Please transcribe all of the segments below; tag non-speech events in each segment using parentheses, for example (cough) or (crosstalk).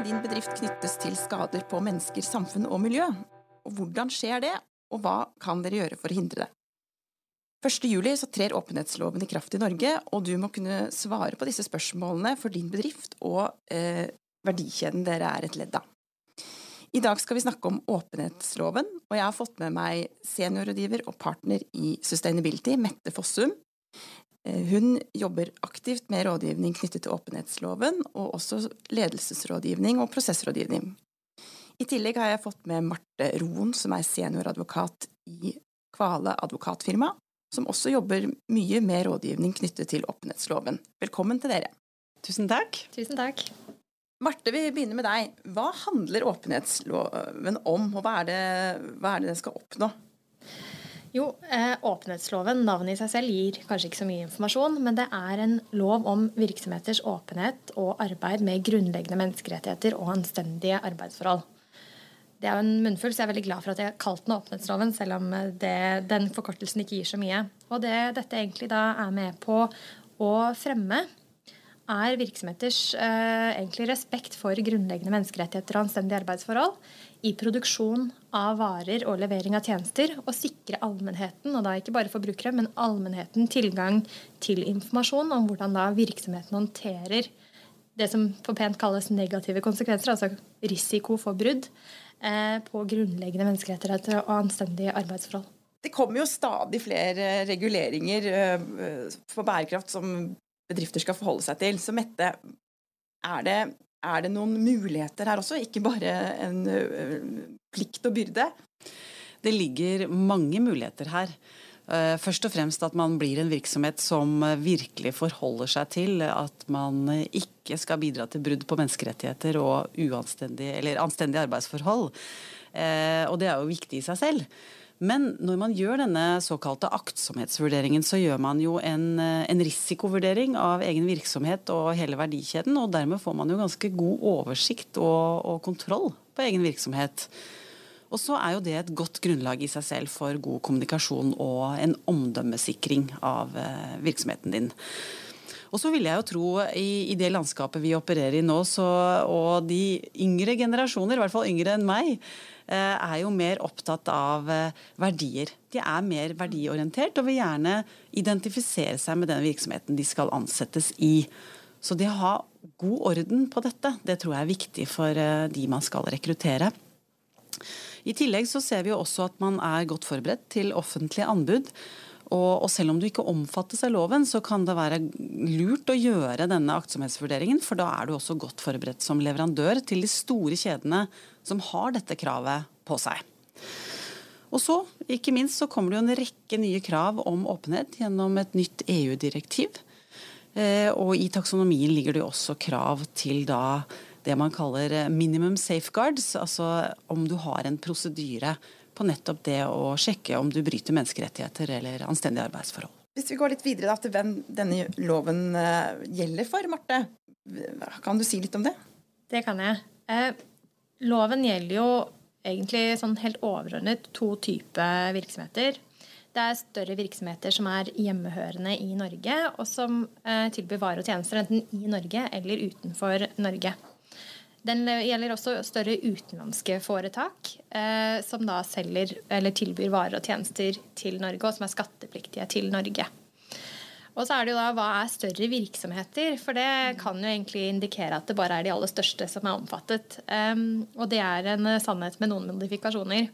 kan din bedrift knyttes til skader på mennesker, samfunn og miljø? Og hvordan skjer det, og hva kan dere gjøre for å hindre det? 1. juli trer åpenhetsloven i kraft i Norge, og du må kunne svare på disse spørsmålene for din bedrift og eh, verdikjeden dere er et ledd av. I dag skal vi snakke om åpenhetsloven, og jeg har fått med meg seniorrådgiver og partner i Sustainability, Mette Fossum. Eh, hun jobber aktivt med rådgivning knyttet til åpenhetsloven, og også ledelsesrådgivning og prosessrådgivning. I tillegg har jeg fått med Marte Roen, som er senioradvokat i Kvale advokatfirma, som også jobber mye med rådgivning knyttet til åpenhetsloven. Velkommen til dere. Tusen takk. Tusen takk. Marte, vi begynner med deg. Hva handler åpenhetsloven om, og hva er det, hva er det den skal oppnå? Jo, eh, Åpenhetsloven, navnet i seg selv, gir kanskje ikke så mye informasjon, men det er en lov om virksomheters åpenhet og arbeid med grunnleggende menneskerettigheter og anstendige arbeidsforhold. Det er jo en munnfull, så jeg er veldig glad for at jeg har kalt den åpenhetsloven, selv om det, den forkortelsen ikke gir så mye. Og det dette egentlig da er med på å fremme, er virksomheters eh, respekt for grunnleggende menneskerettigheter og anstendige arbeidsforhold i produksjon av varer og levering av tjenester, og sikre allmennheten, og da ikke bare forbrukere, men allmennheten tilgang til informasjon om hvordan da virksomheten håndterer det som for pent kalles negative konsekvenser, altså risiko for brudd Eh, på grunnleggende menneskerettigheter og anstendige arbeidsforhold. Det kommer jo stadig flere reguleringer eh, for bærekraft som bedrifter skal forholde seg til. Så Mette, er det, er det noen muligheter her også, ikke bare en eh, plikt og byrde? Det ligger mange muligheter her. Eh, først og fremst at man blir en virksomhet som eh, virkelig forholder seg til at man eh, ikke skal bidra til brudd på menneskerettigheter og anstendige arbeidsforhold. Og det er jo viktig i seg selv. Men når man gjør denne såkalte aktsomhetsvurderingen, så gjør man jo en, en, risikovurdering av egen virksomhet og hele verdikjeden, og dermed får man jo ganske god oversikt og, og kontroll på egen virksomhet. Og så er jo det et godt grunnlag i seg selv for god kommunikasjon og en omdømmesikring av eh, virksomheten din. Og så vil jeg jo tro, i, i det landskapet vi opererer i nå, så, og de yngre generasjoner, i hvert fall yngre enn meg, eh, er jo mer opptatt av eh, verdier. De er mer verdiorientert og vil gjerne identifisere seg med den virksomheten de skal ansettes i. Så det å ha god orden på dette, det tror jeg er viktig for de man skal rekruttere. I tillegg så ser vi jo også at man er godt forberedt til offentlige anbud. Og, og, selv om du ikke omfattes av loven, så kan det være lurt å gjøre denne aktsomhetsvurderingen, for da er du også godt forberedt som leverandør til de store kjedene som har dette kravet på seg. Og så, ikke minst, så kommer det jo en rekke nye krav om åpenhet gjennom et nytt EU-direktiv. Eh, og i taksonomien ligger det jo også krav til da det man kaller minimum safeguards, altså om du har en prosedyre på nettopp det å sjekke om du bryter menneskerettigheter eller anstendige arbeidsforhold. Hvis vi går litt videre da, til hvem denne loven eh, gjelder for, Marte. Kan du si litt om det? Det kan jeg. Eh, loven gjelder jo egentlig sånn helt overordnet to typer virksomheter. Det er større virksomheter som er hjemmehørende i Norge, og som eh, tilbyr varer og tjenester enten i Norge eller utenfor Norge. Den gjelder også større utenlandske foretak eh, som da selger eller tilbyr varer og tjenester til Norge, og som er skattepliktige til Norge. Og så er det jo da hva er større virksomheter? For det kan jo egentlig indikere at det bare er de aller største som er omfattet. Um, og det er en sannhet med noen modifikasjoner.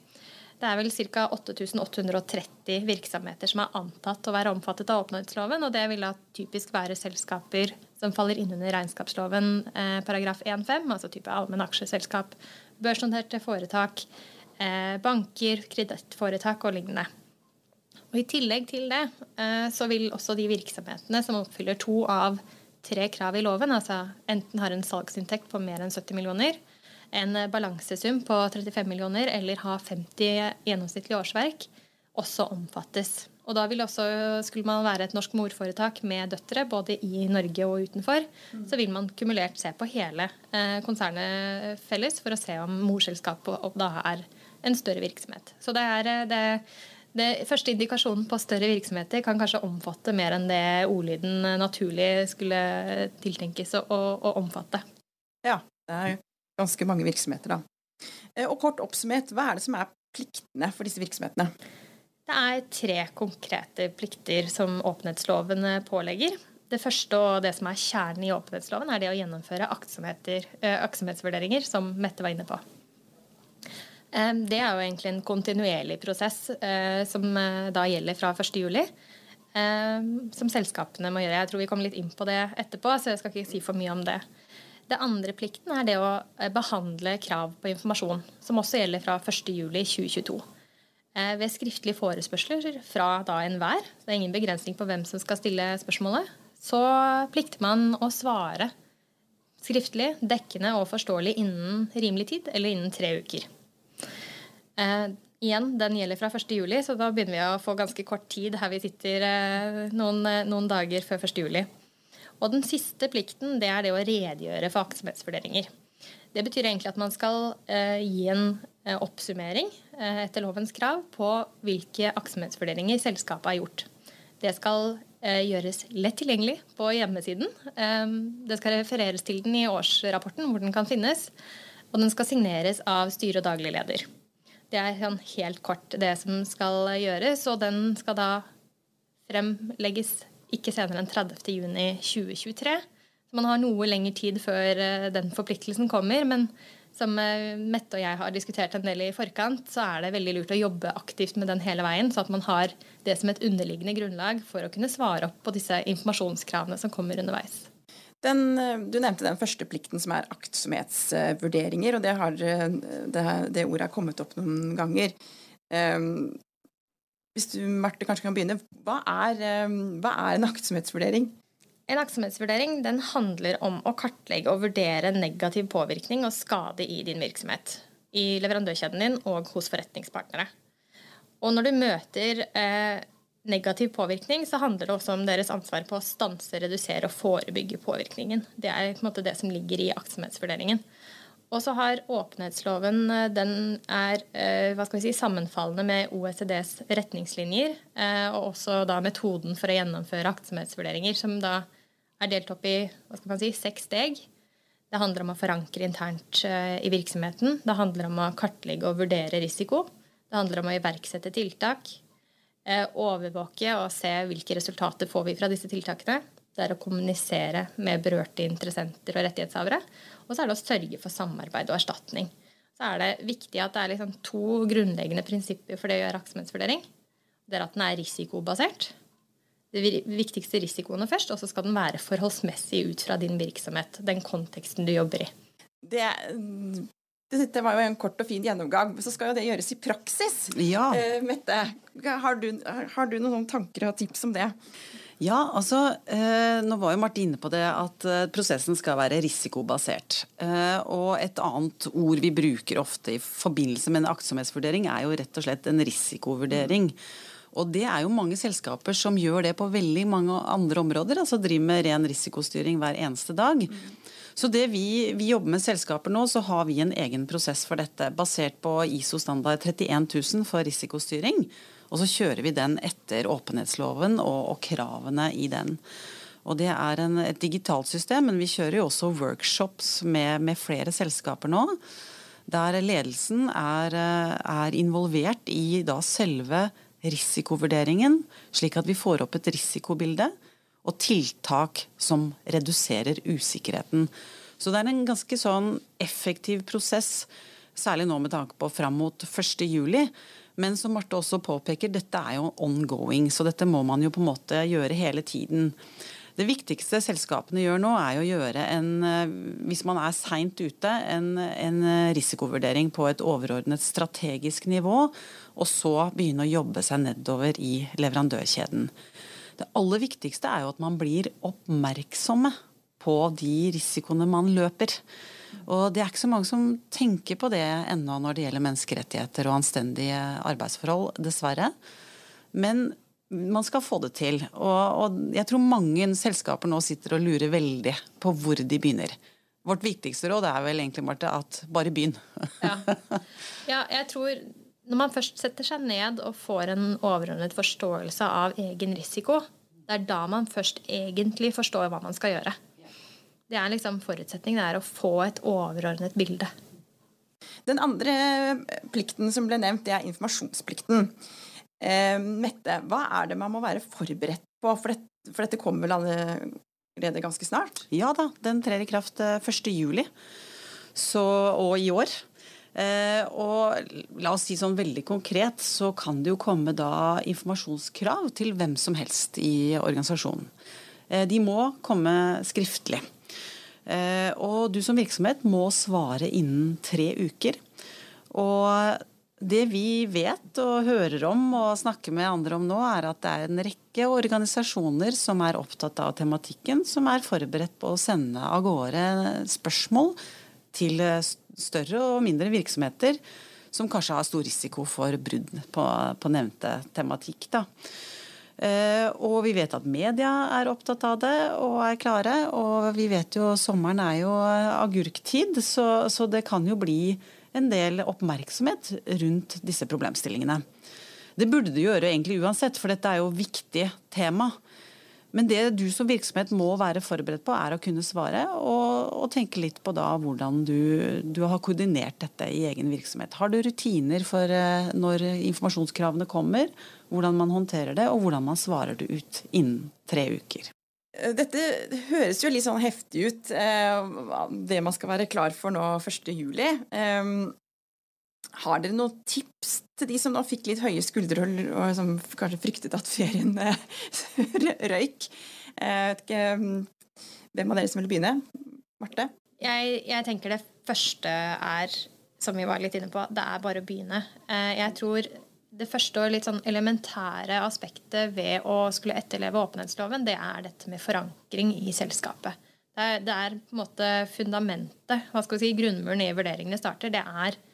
Det er vel ca. 8830 virksomheter som er antatt å være omfattet av åpenhetsloven, og det vil da typisk være selskaper som faller inn under regnskapsloven eh, paragraf 1-5, altså type allmenn aksjeselskap, børsnoterte foretak, eh, banker, kredittforetak og lignende. Og I tillegg til det eh, så vil også de virksomhetene som oppfyller to av tre krav i loven, altså enten har en salgsinntekt på mer enn 70 millioner, en balansesum på 35 millioner eller ha 50 gjennomsnittlige årsverk, også omfattes. Og da vil også, Skulle man være et norsk morforetak med døtre både i Norge og utenfor, så vil man kumulert se på hele eh, konsernet felles for å se om morselskapet da er en større virksomhet. Så det er eh, det, det første indikasjonen på større virksomheter kan kanskje omfatte mer enn det ordlyden naturlig skulle tiltenkes å, å omfatte. Ja, det er ganske mange virksomheter, da. Eh, og kort oppsummert, hva er det som er pliktene for disse virksomhetene? Det er tre konkrete plikter som åpenhetsloven pålegger. Det første og det som er kjernen i åpenhetsloven, er det å gjennomføre aktsomhetsvurderinger, som Mette var inne på. Det er jo egentlig en kontinuerlig prosess som da gjelder fra 1.7. Som selskapene må gjøre. Jeg tror vi kommer litt inn på det etterpå, så jeg skal ikke si for mye om det. Det andre plikten er det å behandle krav på informasjon, som også gjelder fra 1.7.2022. Ved skriftlige forespørsler fra da enhver, så det er ingen begrensning på hvem som skal stille spørsmålet, så plikter man å svare skriftlig, dekkende og forståelig innen rimelig tid, eller innen tre uker. Eh, igjen, den gjelder fra 1.7, så da begynner vi å få ganske kort tid her vi sitter eh, noen, eh, noen, dager før 1.7. Og den siste plikten det er det å redegjøre for aktsomhetsvurderinger. Det betyr egentlig at man skal eh, gi en eh, oppsummering eh, etter lovens krav på hvilke aktsomhetsvurderinger selskapet har gjort. Det skal gjøres lett tilgjengelig på hjemmesiden. Det skal refereres til den i årsrapporten, hvor den kan finnes. Og den skal signeres av styre og daglig leder. Det er sånn helt kort det som skal gjøres, og den skal da fremlegges ikke senere enn 30.6.2023. Så man har noe lengre tid før eh, den forpliktelsen kommer. Men som eh, Mette og jeg har diskutert en del i forkant, så er det veldig lurt å jobbe aktivt med den hele veien, så at man har det som et underliggende grunnlag for å kunne svare opp på disse informasjonskravene som kommer underveis. Den, eh, du nevnte den første plikten, som er aktsomhetsvurderinger. og Det, har, det, det ordet har kommet opp noen ganger. Um, hvis du Marte, kanskje kan begynne. Hva er, um, hva er en aktsomhetsvurdering? En aktsomhetsvurdering den handler om å kartlegge og vurdere negativ påvirkning og skade i din virksomhet. I leverandørkjeden din og hos forretningspartnere. Og når du møter eh, negativ påvirkning, så handler det også om deres ansvar på å stanse, redusere og forebygge påvirkningen. Det er på en måte det som ligger i aktsomhetsvurderingen. Og så har åpenhetsloven eh, den er eh, hva skal vi si, sammenfallende med OECDs retningslinjer, eh, og også da metoden for å gjennomføre aktsomhetsvurderinger, som da er delt opp i hva skal man si, seks steg. Det handler om å forankre internt i virksomheten. Det handler om å kartlegge og vurdere risiko. Det handler om å iverksette tiltak. Overvåke og se hvilke resultater får vi fra disse tiltakene. Det er å kommunisere med berørte interessenter og rettighetshavere. Og så er det å sørge for samarbeid og erstatning. Så er det viktig at det er liksom to grunnleggende prinsipper for det å gjøre aktsomhetsvurdering. Det er at den er risikobasert. De viktigste risikoene først, og så skal den være forholdsmessig ut fra din virksomhet. Den konteksten du jobber i. Det dette var jo en kort og fin gjennomgang, så skal jo det gjøres i praksis. Ja. Uh, Mette, har du, har du, noen tanker og tips om det? Ja, altså, eh, Nå var jo Martin inne på det at eh, prosessen skal være risikobasert. Eh, og Et annet ord vi bruker ofte i forbindelse med en aktsomhetsvurdering, er jo rett og slett en risikovurdering. Og det er jo mange selskaper som gjør det på veldig mange andre områder. altså Driver med ren risikostyring hver eneste dag. Mm. Så det vi, vi, jobber med selskaper nå, så har vi en egen prosess for dette. Basert på ISO standard 31 000 for risikostyring. Og så kjører vi den etter åpenhetsloven og, og kravene i den. Og Det er en, et digitalt system, men vi kjører jo også workshops med, med flere selskaper nå. Der ledelsen er, er involvert i da selve risikovurderingen, slik at vi får opp et risikobilde og tiltak som reduserer usikkerheten. Så det er en ganske sånn effektiv prosess, særlig nå med tanke på fram mot 1.7. Men som Marte også påpeker, dette er jo ongoing, så dette må man jo på en måte gjøre hele tiden. Det viktigste selskapene gjør nå, er å gjøre en, hvis man er seint ute, en, en risikovurdering på et overordnet strategisk nivå, og så begynne å jobbe seg nedover i leverandørkjeden. Det aller viktigste er jo at man blir oppmerksomme på de risikoene man løper. Og det er ikke så mange som tenker på det ennå når det gjelder menneskerettigheter og anstendige arbeidsforhold, dessverre. Men man skal få det til. Og, og, jeg tror mange selskaper nå sitter og lurer veldig på hvor de begynner. Vårt viktigste råd er vel egentlig, Marte, at bare begynn. ja. ja, jeg tror når man først setter seg ned og får en overordnet forståelse av egen risiko, det er da man først egentlig forstår hva man skal gjøre. Det er liksom forutsetningen er å få et overordnet bilde. Den andre plikten som ble nevnt, det er informasjonsplikten. Eh, Mette, hva er det man må være forberedt på? For dette, for dette kommer vel allerede ganske snart? Ja da, den trer i kraft 1. Eh, og i år. Eh, og la oss si sånn veldig konkret, så kan det jo komme da informasjonskrav til hvem som helst i organisasjonen. Eh, de må komme skriftlig. Eh, og du som virksomhet må svare innen tre uker. Og det vi vet og hører om og snakker med andre om nå, er at det er en rekke organisasjoner som er opptatt av tematikken, som er forberedt på å sende av gårde spørsmål til større og mindre virksomheter som kanskje har stor risiko for brudd på, på nevnte tematikk. Da. Eh, og vi vet at media er opptatt av det og er klare. Og vi vet jo sommeren er jo agurktid, så, så det kan jo bli en del oppmerksomhet rundt disse problemstillingene. Det burde det gjøre egentlig uansett, for dette er jo viktig tema. Men det du som virksomhet må være forberedt på, er å kunne svare, og, og tenke litt på da hvordan du, du, har koordinert dette i egen virksomhet. Har du rutiner for eh, når informasjonskravene kommer, hvordan man håndterer det, og hvordan man svarer det ut innen tre uker? Dette høres jo litt sånn heftig ut, eh, det man skal være klar for nå 1.7. Har dere noen tips til de som nå fikk litt høye skuldre og som kanskje fryktet at ferien eh, (laughs) røyk? Jeg vet ikke hvem av dere som vil begynne? Marte? Jeg, jeg, tenker det første er, som vi var litt inne på, det er bare å begynne. Eh, jeg tror det første og litt sånn elementære aspektet ved å skulle etterleve åpenhetsloven, det er dette med forankring i selskapet. Det er, det er på en måte fundamentet, hva skal vi si, grunnmuren i vurderingene starter. Det er Eh,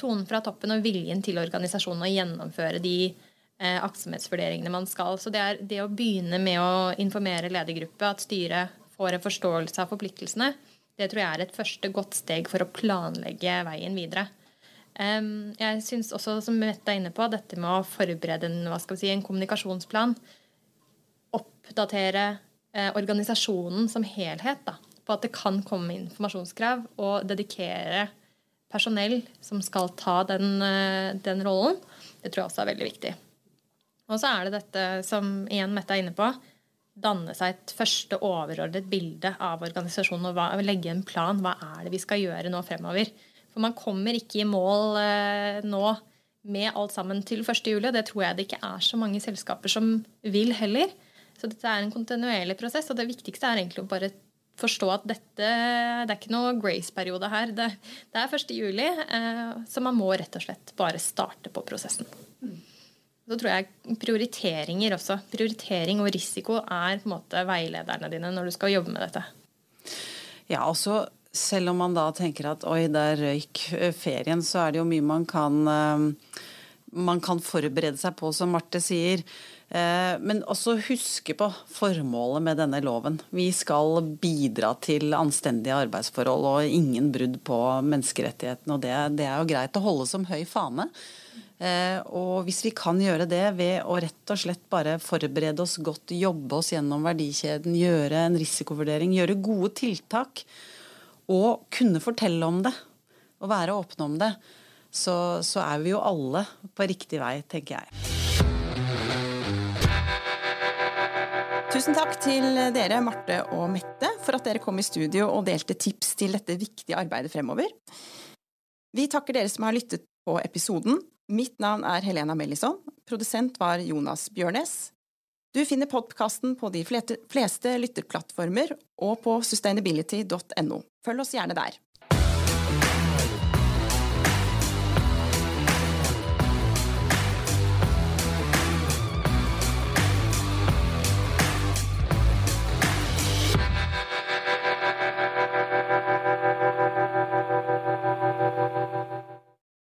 tonen fra toppen og viljen til organisasjonen å gjennomføre de eh, aktsomhetsvurderingene man skal. Så det er det å begynne med å informere ledergruppe, at styret får en forståelse av forpliktelsene, det tror jeg er et første godt steg for å planlegge veien videre. Jeg syns også, som Mette er inne på, dette med å forberede en, si, en kommunikasjonsplan. Oppdatere eh, organisasjonen som helhet da, på at det kan komme informasjonskrav, og dedikere personell som skal ta den, eh, den, rollen. Det tror jeg også er veldig viktig. Og så er det dette som igjen Mette er inne på. Danne seg et første overordnet bilde av organisasjonen og hva, legge en plan. Hva er det vi skal gjøre nå fremover? For man kommer ikke i mål eh, nå med alt sammen til 1.7. Det tror jeg det ikke er så mange selskaper som vil heller. Så dette er en kontinuerlig prosess, og det viktigste er egentlig å bare forstå at dette det er ikke noe grace-periode her. Det, det, er 1. juli, eh, så man må rett og slett bare starte på prosessen. Så tror jeg prioriteringer også. Prioritering og risiko er på en måte veilederne dine når du skal jobbe med dette. Ja, også selv om man da tenker at oi, der røyk eh, ferien, så er det jo mye man kan, eh, man kan forberede seg på, som Marte sier. Eh, men også huske på formålet med denne loven. Vi skal bidra til anstendige arbeidsforhold og ingen brudd på menneskerettighetene. Og det, det er jo greit å holde som høy fane. Eh, og hvis vi kan gjøre det ved å rett og slett bare forberede oss godt, jobbe oss gjennom verdikjeden, gjøre en risikovurdering, gjøre gode tiltak og kunne fortelle om det og være åpne om det, så, så er vi jo alle på riktig vei, tenker jeg. Tusen takk til dere, Marte og Mette, for at dere kom i studio og delte tips til dette viktige arbeidet fremover. Vi takker dere som har lyttet på episoden. Mitt navn er Helena Mellison. Produsent var Jonas Bjørnes. Du finner podkasten på de fleste lytterplattformer og på sustainability.no. Følg oss gjerne der.